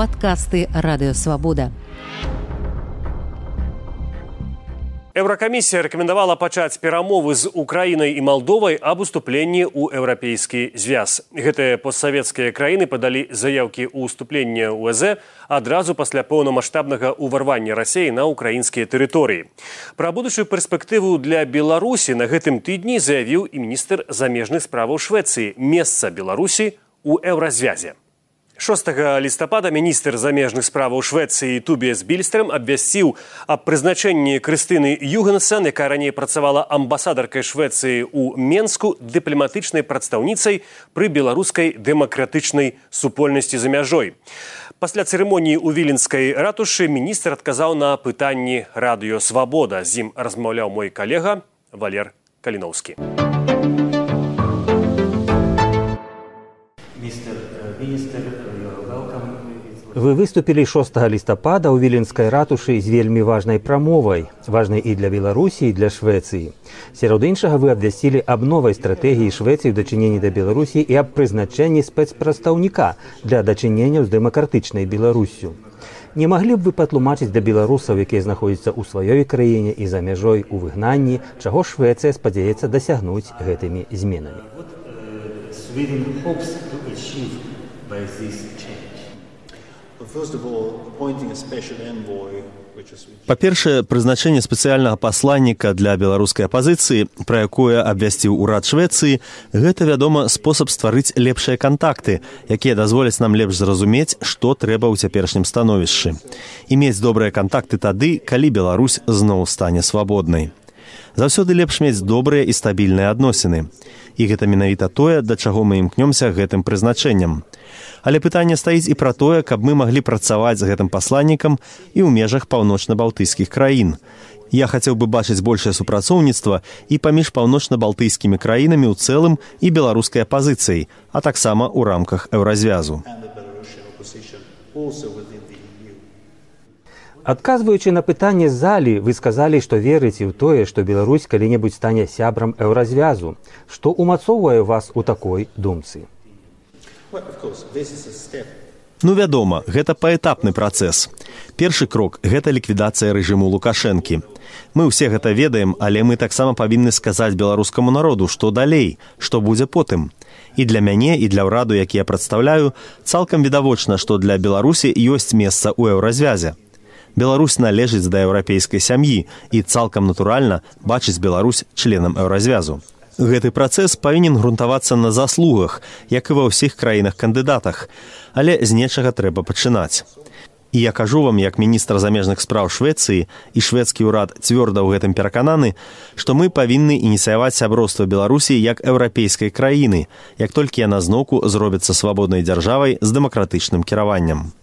падкасты радыёвабода. Еўракамісія рэкамендавала пачаць перамовы з Украінай і Малдовай аб уступленні ў еўрапейскі звяз. Гэтыя постсавецкія краіны падалі заяўкі ў уступлення УЗ адразу пасля поўнамасштабнага ўварвання рассеі на украінскія тэрыторыі. Пра будучую перспектыву для Беларусі на гэтым тыдні заявіў і міністр замежных справаў Швецыі месца Беларусі ў еўразвязе. 6 лістапада міністр замежных справаў швецыі тубіс більстрем абвясціў аб прызначэнні крыстыны югансэн якая раней працавала амбасадаркай швецыі ў менску дыпламатычнай прадстаўніцай пры беларускай дэмакратычнай супольнасці за мяжой. Пасля цырымоніі ў віленскай ратушы міністр адказаў на пытанні радыёвабода з ім размаўляў мой калега валер каліноўскі Вы выступілі 6 лістапада ў віленскай ратушы з вельмі важнай прамовай, важнай і для Беларусі і для Швецыі. Сярод іншага вы абвясцілі аб новай стратэгіі Швецыі ў дачыненні да Беларусі і аб прызначэнні спецпрадстаўніка для дачыненняў з дэмакратычнай Беларусю. Не маглі б вы патлумачыць да беларусаў, якія знаходзяцца ў сваёй краіне і за мяжой у выгнанні, чаго Швецыя спадзяецца дасягнуць гэтымі зменамі. Sweden hopes to achieve by this па-першае прызначэнне спецыяльнага пасланніка для беларускай апазіцыі пра якое абвясціў урад швецыі гэта вядома спосаб стварыць лепшыя кантакты якія дазволяць нам лепш зразумець што трэба ў цяперашнім становішчы. І мець добрыя кантакты тады калі беларусь зноў стане свабоднай заўсёды лепш мець добрыя і стабільныя адносіны. І гэта менавіта тое да чаго мы імкнёмся гэтым прызначэннем. Але пытанне стаіць і пра тое каб мы маглі працаваць з гэтым пасланнікам і ў межах паўночна-балтыйскіх краін. Я хацеў бы бачыць большее супрацоўніцтва і паміж паўночна-балтыйскімі краінамі ў цэлым і беларускай апазіцыяй а таксама ў рамках еўразвязу адказваючы на пытанне залі вы сказалі што верыце ў тое што беларусь калі-небудзь стане сябрам еўразвязу што ўмацоўвае вас у такой думцы Ну вядома, гэта паэтапны працэс. Першы крок гэта ліквідацыя рэжыму лукашэнкі. Мы ўсе гэта ведаем, але мы таксама павінны сказаць беларускаму народу, што далей, што будзе потым. І для мяне і для ўраду, які я прадстаўляю, цалкам відавочна, што для беларусі ёсць месца ў еўразвязе. Беларусь належыць да еўрапейскай сям'і і цалкам натуральна бачыць Беларусь членам еўразвязу. Гэты працэс павінен грунтавацца на заслугах, як і ва ўсіх краінах кандыдатах, але з нечага трэба пачынаць. І я кажу вам як міністр замежных спраў швецыі і шведскі ўрад цвёрда ў гэтым перакананы, што мы павінны ініцыяваць сяброўства беларусі як еўрапейскай краіны, як толькі яна зноўку зробіцца свабоднай дзяржавай з дэмакратычным кіраваннем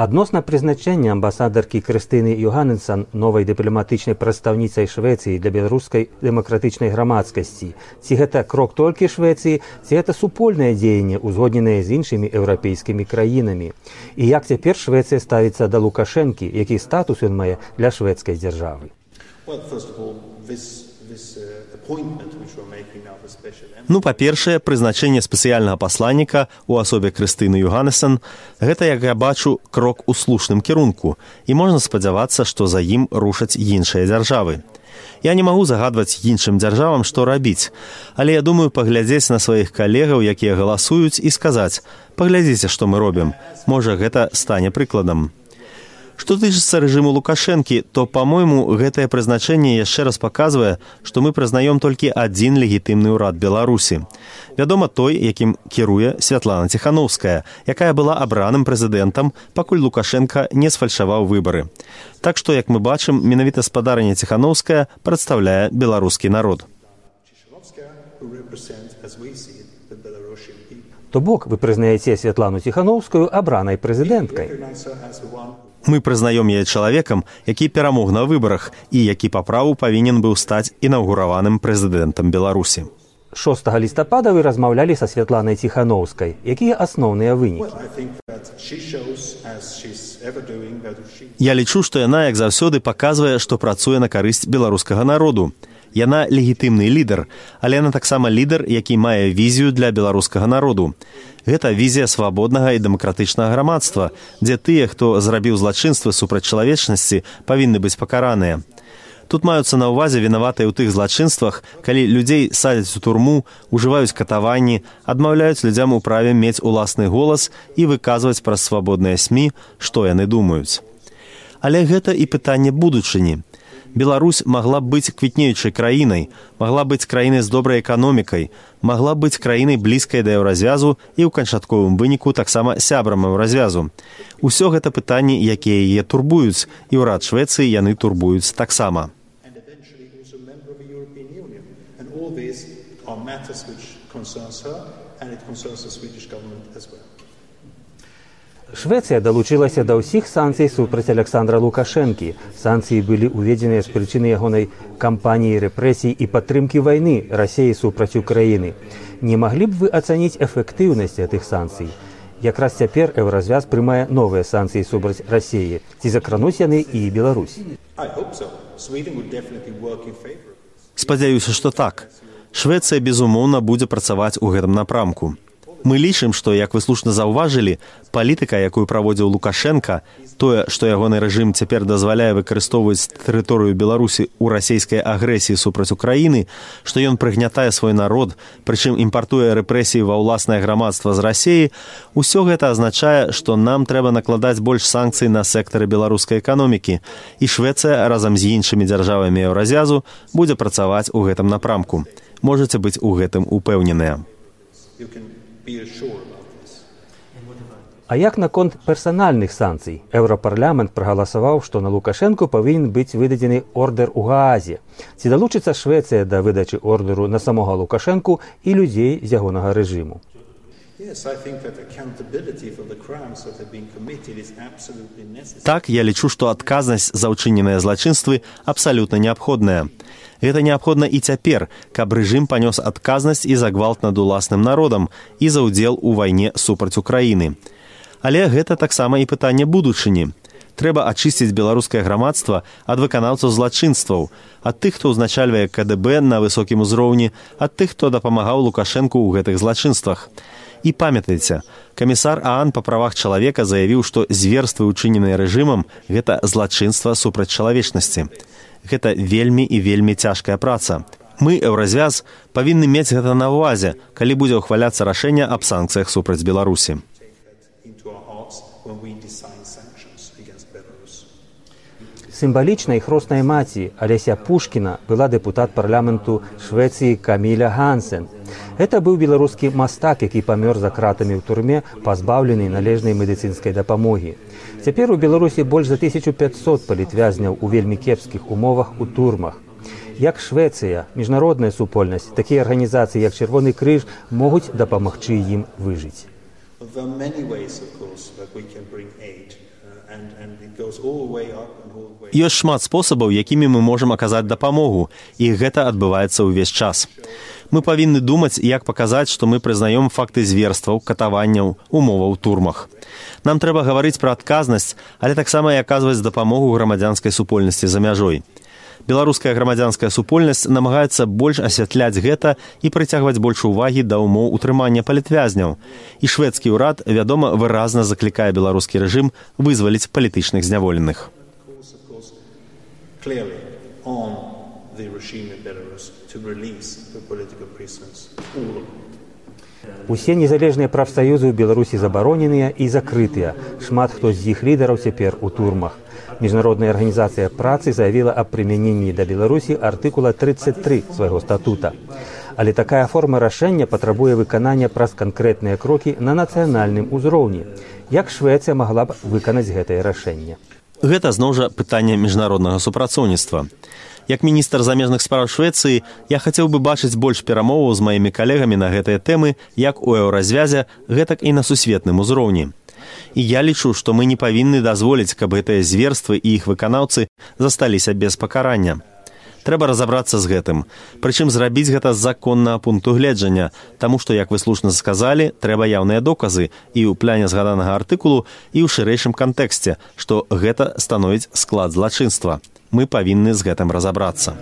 адносна прызначэння амбасадаркі крыстыны юганнсон новай дыпламатычнай прадстаўніцай швецыі для беларускай дэмакратычнай грамадскасці. Ці гэта крок толькі швецыі ці это супольнае дзеянне узгодненае з іншымі еўрапейскімі краінамі? І як цяпер швецыя ставіцца да лукашэнкі? Які статус ён мае для шведскай дзяржавы? Well, Ну па-першае, прызначэнне спецыяльнага пасланніка ў асобе Крыстыны Юганесон гэта, як я бачу крок у слушным кірунку і можна спадзявацца, што за ім рушаць іншыя дзяржавы. Я не магу загадваць іншым дзяржавам, што рабіць, але я думаю паглядзець на сваіх калегаў, якія галасуюць і сказаць: паглядзіце, што мы робім. Можа, гэта стане прыкладам. Што тычыцца рэжыму лукашэнкі, то па-мойму гэтае прызначэнне яшчэ раз паказвае, што мы прызнаём толькі адзін легітымны ўрад беларусі. Вядома той, якім кіруе святлана ціхановская, якая была абраным прэзідэнтам, пакуль лукашенко не сфальшаваў выбары. Так што як мы бачым, менавіта спадарня ціхановская прадстаўляе беларускі народ. То бок вы прызнаеце святлану ціхановскую абранай прэзідэнткай мы прызнаём яе чалавекам які перамог на выбарах і які па праву павінен быў стаць інаўгураваным прэзідэнтам беларусі. 6 лістапада вы размаўлялі са святланай ціхановскай. Якія асноўныя вынікі? Я лічу што яна як заўсёды паказвае што працуе на карысць беларускага народу Яна легітымны лідар, але яна таксама лідар, які мае візію для беларускага народу. Гэта візія свабоднага і дэмакратычнага грамадства, дзе тыя, хто зрабіў злачынствы супраць чалавечнасці, павінны быць пакараныя. Тут маюцца на ўвазе вінаватыя ў тых злачынствах, калі людзей садзяць у турму, ужываюць катаванні, адмаўляюць людзям у праве мець уласны голас і выказваць праз свабодныя сМ, што яны думаюць. Але гэта і пытанне будучыні. Беларусь магла быць квітнеючай краінай, магла быць краінай з добрай эканомікай, магла быць краінай блізкай да еўразвязу і ў канчатковым выніку таксама сябрам еўразвязу. Усё гэта пытанні, якія яе турбуюць, і ўрад Швецыі яны турбуюць таксама. matters which concerns her and it concerns the Swedish government as well. Швецыя далучылася да ўсіх санкцый супраць Александра Лукашэнкі. Санкцыі былі ўведзеныя з прычыны ягонай кампаніі рэпрэсій і падтрымкі вайны рассеі супраць Украіны. Не маглі б вы ацаніць эфектыўнасць гэтых санкцый. Якраз цяпер еўразвяз прымае новыя санкцыі супраць рассеі. Ці закрануць яны і Беларусь. Спадзяюся, што так. Швецыя, безумоўна, будзе працаваць у гэтым напрамку. Мы лічым, што, як вы слушна заўважылі, палітыка, якую праводзіў Лукашенко, тое, што ягоны рэжым цяпер дазваляе выкарыстоўваць тэрыторыю Беларусі ў расійскай агрэсіі супраць Украіны, што ён прыгнятае свой народ, прычым імпартуе рэпрэсіі ва ўласнае грамадства з рассеі, усё гэта азначае, што нам трэба накладаць больш санкцый на сектары беларускай эканомікі. І Швецыя разам з іншымі дзяржавамі еўразвязу будзе працаваць у гэтым напрамку. Можаце быць у гэтым упэўненыя. А як наконт персанальных санкцый еўрапарламент прагаласаваў, што на лукашэнку павінен быць выдадзены ордер у гаазе. Ці далучыцца Швецыя да выдачы ордеру на самога лукашэнку і людзей з ягонага рэжыму. Так я лічу, што адказнасць за ўчыненыя злачынствы абсалютна неабходная. Гэта неабходна і цяпер, каб рэжым панёс адказнасць і за гвалт над уласным народам і за ўдзел у вайне супраць Украіны. Але гэта таксама і пытанне будучыні. Трэба ачысціць беларускае грамадства ад выканаўцаў злачынстваў, ад тых, хто ўзначальвае КДБ на высокім узроўні, ад тых, хто дапамагаў лукашэнку ў гэтых злачынствах. І памятайце, камісар Аан па правах чалавека заявіў, што зверствы ўчыненыя рэжымам гэта злачынства супраць чалавечнасці гэта вельмі і вельмі цяжкая праца. Мы, еўразвяз, павінны мець гэта на ўвазе, калі будзе ўхваляцца рашэнне аб санкцыях супраць Беларусі. Сімвалічнай хроснай маці Алеся Пушкіна была дэпутат парламенту Швецыі Каміля Гансен. Гэта быў беларускі мастак, які памёр за кратамі ў турме, пазбаўлены належнай медыцынскай дапамогі. Цяпер у Беларусі больш за 1500 палітвязняў у вельмі кепскіх умовах у турмах. Як Швецыя, міжнародная супольнасць, такія арганізацыі, як чырвоны крыж могуць дапамагчы ім выжыць. Ёсць шмат спосабаў, якімі мы можам аказаць дапамогу, і гэта адбываецца ўвесь час. Мы павінны думаць, як паказаць, што мы прызнаём факты зверстваў, катаванняў, умоваў турмах. Нам трэба гаварыць пра адказнасць, але таксама і аказваць дапамогу грамадзянскай супольнасці за мяжой. Беларуская грамадзянская супольнасць намагаецца больш асвятляць гэта і прыцягваць больш увагі да ўмоў утрымання палітвязняў. І шведскі ўрад, вядома, выразна заклікае беларускі рэжым вызваліць палітычных зняволеных. The regime in Belarus to release the political prisoners, all of them. Усе незалежныя прафсаюзы ў Беларусі забароненыя і закрытыя. Шмат хто з іх лідараў цяпер у турмах. Міжнародная арганізацыя працы заявіла аб прымяненні да Беларусі артыкула 33 свайго статута. Але такая форма рашэння патрабуе выканання праз канкрэтныя крокі на нацыянальным узроўні. Як Швецыя магла б выканаць гэтае рашэнне? Гэта зноў жа пытанне міжнароднага супрацоўніцтва. Як міністр замежных справ Швецыі я хацеў бы бачыць больш перамоваў з маімі калегамі на гэтыя тэмы як у еўразвязе, гэтак і на сусветным узроўні. І я лічу, што мы не павінны дазволіць, каб гэтыя зверствы і іх выканаўцы засталіся без пакарання. Трэба разабрацца з гэтым. Прычым зрабіць гэта з законнага пункту гледжання, таму што, як вы слушна сказалі, трэба яўныя доказы і ў пляне згаданага артыкулу і ў шырэйшым кантэксце, што гэта становіць склад злачынства мы павінны з гэтым разабрацца.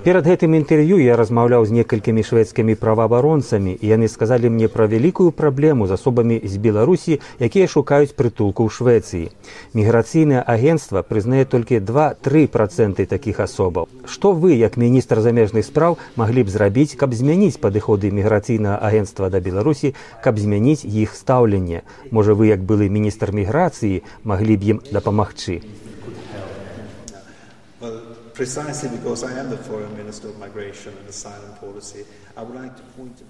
Перад гэтым інтэрв'ю я размаўляў з некалькімі шведскімі праваабаронцамі і яны сказалі мне пра вялікую праблему з асобамі з беларусі якія шукаюць прытулку ў швецыі. Міграцыйнае агенцтва прызнае толькі два-тры працэнты такіх асобаў. Што вы як міністр замежных спраў маглі б зрабіць каб змяніць падыходы міграцыйнага агенцтва да беларусі каб змяніць іх стаўленне? Можа вы як былы міністр міграцыі маглі б ім дапамагчы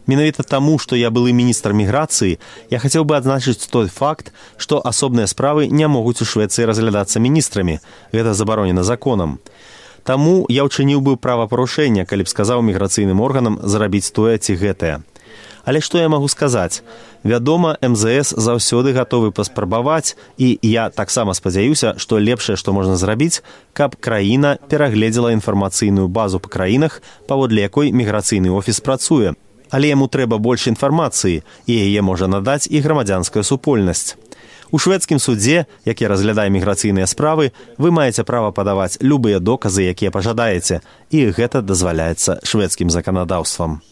Менавіта таму, што я былы міністр міграцыі, я хацеў бы адзначыць той факт, што асобныя справы не могуць у Швецыі разглядацца міністрамі. Гэта забаронена законам. Таму я ўчыніў бы правапарушэнне, калі б сказаў міграцыйным органам зрабіць тое ці гэтае. Але што я магу сказаць? Вядома, МЗС заўсёды гатовы паспрабаваць і я таксама спадзяюся, што лепшае, што можна зрабіць, каб краіна перагледзела інфармацыйную базу па краінах, паводле якой міграцыйны офіс працуе. Але яму трэба больш інфармацыі і яе можа надаць і грамадзянская супольнасць. У шведскім судзе, які разглядае міграцыйныя справы, вы маеце права падаваць любыя доказы, якія пажадаеце, і гэта дазваляецца шведскім заканадаўствам.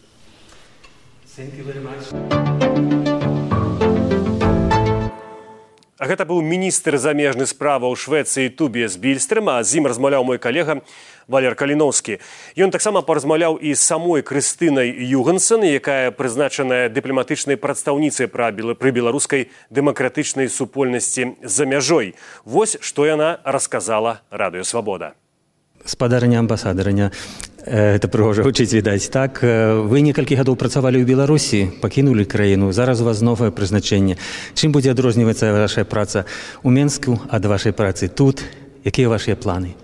Гэта быў міністр замежных справаў Швецыі Тубіс Більстрым, а з ім размаўляў мой калега Валер Каліноўскі. Ён таксама паразмаўляў і самой Крыстынай Югансон, якая прызначаная дыпламатычнай прадстаўніцай пра пры беларускай дэмакратычнай супольнасці за мяжой. Вось што яна расказала радыёвабода. Спадарня амбасадарня это прыгожа гучыць відаць так вы некалькі гадоў працавалі ў беларусі пакінулі краіну зараз у вас новае прызначэнне чым будзе адрознівацца ваша праца у менску ад вашай працы тут? Якія вашыя планы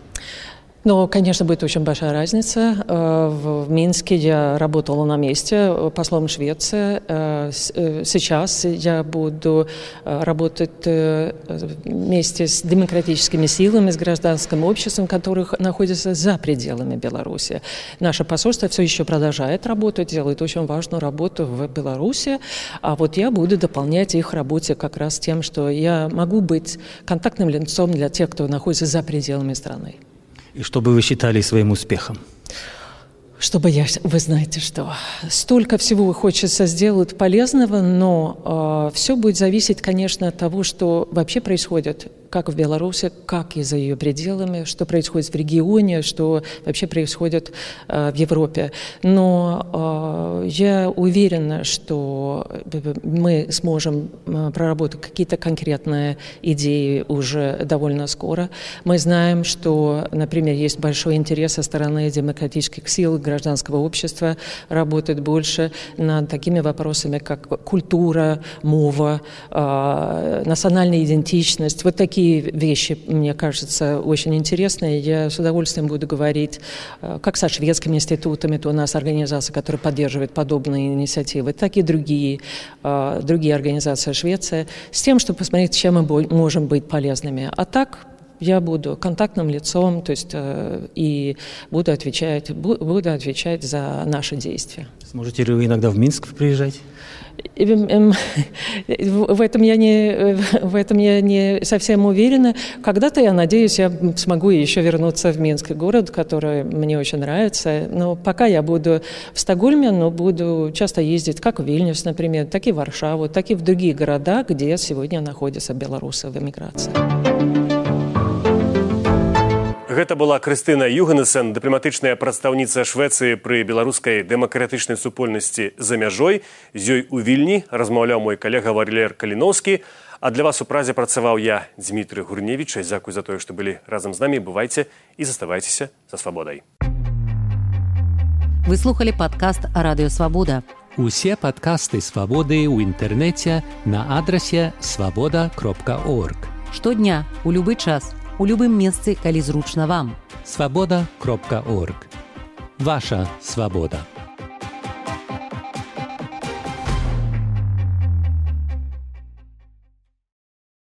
Ну, конечно, будет очень большая разница. Э, в Минске я работала на месте э, послом Швеции. Э, сейчас я буду работать вместе с демократическими силами, с гражданским обществом, которых находятся за пределами Беларуси. Наше посольство все еще продолжает работать, делает очень важную работу в Беларуси. А вот я буду дополнять их работе как раз тем, что я могу быть контактным лицом для тех, кто находится за пределами страны. И что бы вы считали своим успехом? Чтобы я, вы знаете что, столько всего хочется сделать полезного, но э, все будет зависеть, конечно, от того, что вообще происходит как в Беларуси, как и за ее пределами, что происходит в регионе, что вообще происходит э, в Европе. Но э, я уверена, что мы сможем э, проработать какие-то конкретные идеи уже довольно скоро. Мы знаем, что, например, есть большой интерес со стороны демократических сил, гражданского общества работать больше над такими вопросами, как культура, мова, э, национальная идентичность. Вот такие такие вещи, мне кажется, очень интересные. Я с удовольствием буду говорить э, как со шведскими институтами, это у нас организация, которая поддерживает подобные инициативы, так и другие, э, другие организации Швеции, с тем, чтобы посмотреть, чем мы можем быть полезными. А так я буду контактным лицом, то есть э, и буду отвечать, буду отвечать за наши действия. Сможете ли вы иногда в Минск приезжать? В этом я не, в этом я не совсем уверена. Когда-то, я надеюсь, я смогу еще вернуться в Минск, город, который мне очень нравится. Но пока я буду в Стокгольме, но буду часто ездить как в Вильнюс, например, так и в Варшаву, так и в другие города, где сегодня находятся белорусы в эмиграции. Гэта была Крыстына Юганесен, дыпламатычная прадстаўніца Швецыі пры беларускай дэмакратычнай супольнасці за мяжой. З ёй у вільні размаўляў мой калега Варлер Каліноўскі. А для вас у празе працаваў я Дмітрый Гурневіч. Дзякуй за тое, што былі разам з намі, бывайце і заставайцеся за свабодай. Выслухалі падкаст радыёвабода. Усе падкасты свабоды ў інтэрнэце на адрасе свабода кропка орг. Штодня у любы час у любым месцы, калі зручна вам. Свабода кропка орг. Ваша свабода.